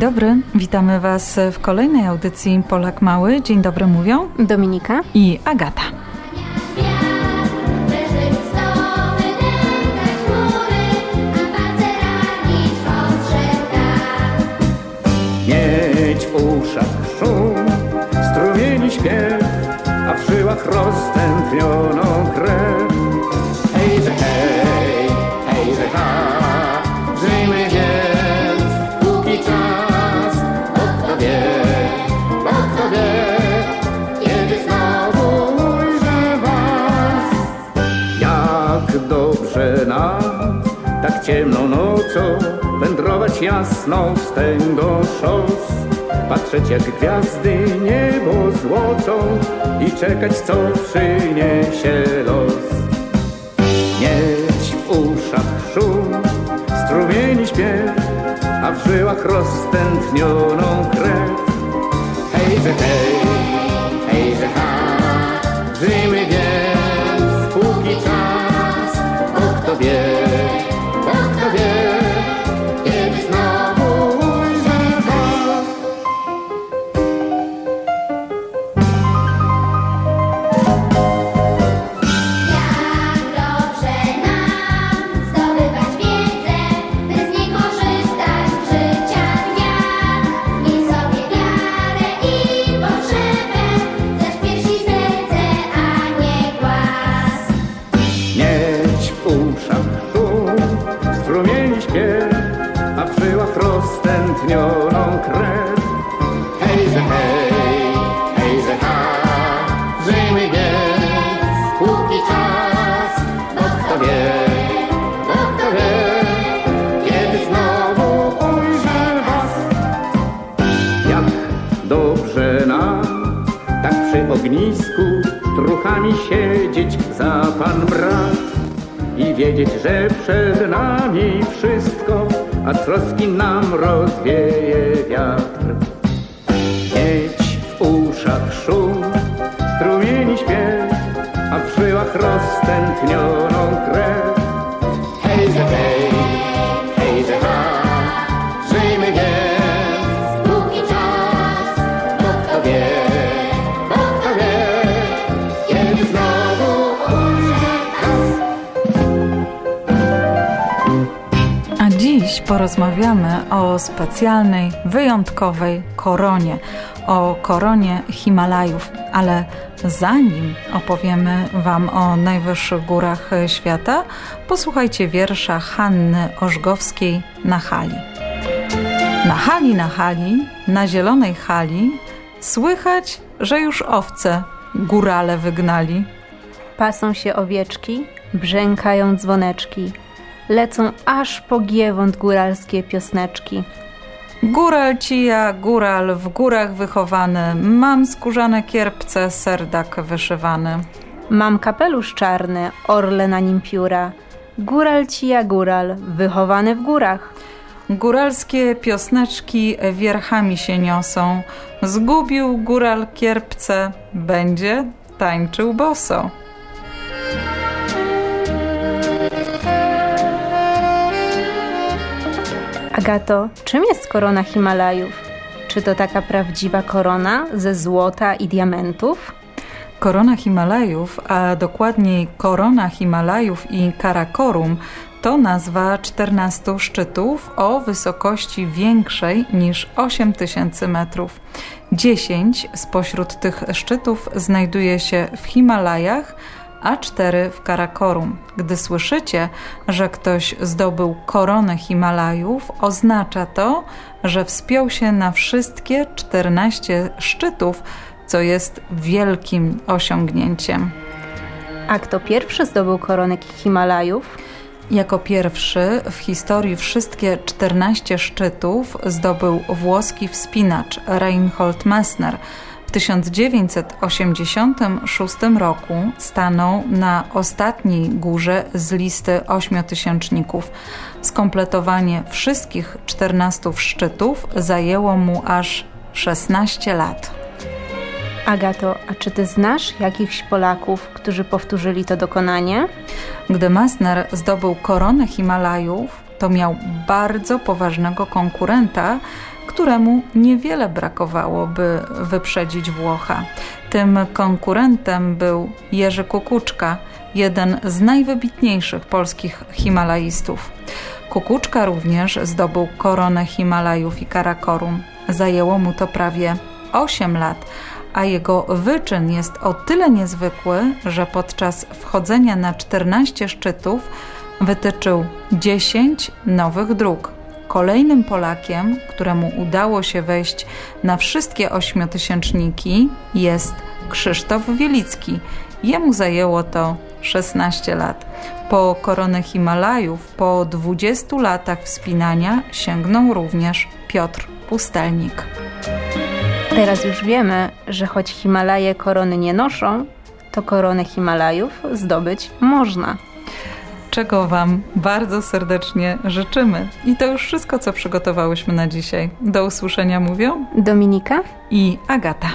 dobry, witamy Was w kolejnej audycji Polak Mały. Dzień dobry mówią Dominika i Agata. Mieć w uszach szum, strumieni śpiew, a w żyłach roztępnioną ciemną nocą, wędrować jasną szos. Patrzeć jak gwiazdy niebo złocą i czekać co przyniesie los. Mieć w uszach szum, strumieni śpiew, a w żyłach roztętnioną krew. Hej, hej, roztętnioną krew. Hej, że hej, hej, że ha, żyjmy więc, póki czas, bo kto wie, bo kto wie, kiedy znowu ujrzę was. Jak dobrze nam, tak przy ognisku, struchami siedzieć za pan brat i wiedzieć, że przed nami wszystko, a troski nam rozwieje wiatr. Mieć w uszach szum, strumieni śpiew, a w żyłach roztętnioną krew. Hej, porozmawiamy o specjalnej, wyjątkowej koronie, o koronie Himalajów. Ale zanim opowiemy Wam o najwyższych górach świata, posłuchajcie wiersza Hanny Orzgowskiej na hali. Na hali, na hali, na zielonej hali, słychać, że już owce górale wygnali. pasą się owieczki, brzękają dzwoneczki, lecą aż po giewont góralskie piosneczki. Góral ci ja, góral, w górach wychowany, mam skórzane kierpce, serdak wyszywany. Mam kapelusz czarny, orle na nim pióra. Góral ci ja góral, wychowany w górach. Góralskie piosneczki wierchami się niosą. Zgubił góral kierpce, będzie tańczył boso. Agato, czym jest korona Himalajów? Czy to taka prawdziwa korona ze złota i diamentów? Korona Himalajów, a dokładniej Korona Himalajów i Karakorum to nazwa 14 szczytów o wysokości większej niż 8000 metrów. 10 spośród tych szczytów znajduje się w Himalajach, a 4 w Karakorum. Gdy słyszycie, że ktoś zdobył koronę Himalajów, oznacza to, że wspiął się na wszystkie 14 szczytów, co jest wielkim osiągnięciem. A kto pierwszy zdobył koronę Himalajów? Jako pierwszy w historii wszystkie 14 szczytów zdobył włoski wspinacz Reinhold Messner. W 1986 roku stanął na ostatniej górze z listy ośmiotysięczników. Skompletowanie wszystkich 14 szczytów zajęło mu aż 16 lat. Agato, a czy ty znasz jakichś Polaków, którzy powtórzyli to dokonanie? Gdy Messner zdobył koronę Himalajów, to miał bardzo poważnego konkurenta, któremu niewiele brakowało, by wyprzedzić Włocha. Tym konkurentem był Jerzy Kukuczka, jeden z najwybitniejszych polskich himalaistów. Kukuczka również zdobył koronę Himalajów i Karakorum. Zajęło mu to prawie 8 lat, a jego wyczyn jest o tyle niezwykły, że podczas wchodzenia na 14 szczytów wytyczył 10 nowych dróg. Kolejnym Polakiem, któremu udało się wejść na wszystkie ośmiotysięczniki jest Krzysztof Wielicki. Jemu zajęło to 16 lat. Po koronę Himalajów, po 20 latach wspinania sięgnął również Piotr Pustelnik. Teraz już wiemy, że choć Himalaje korony nie noszą, to koronę Himalajów zdobyć można. Czego Wam bardzo serdecznie życzymy. I to już wszystko, co przygotowałyśmy na dzisiaj. Do usłyszenia mówią Dominika? i Agata.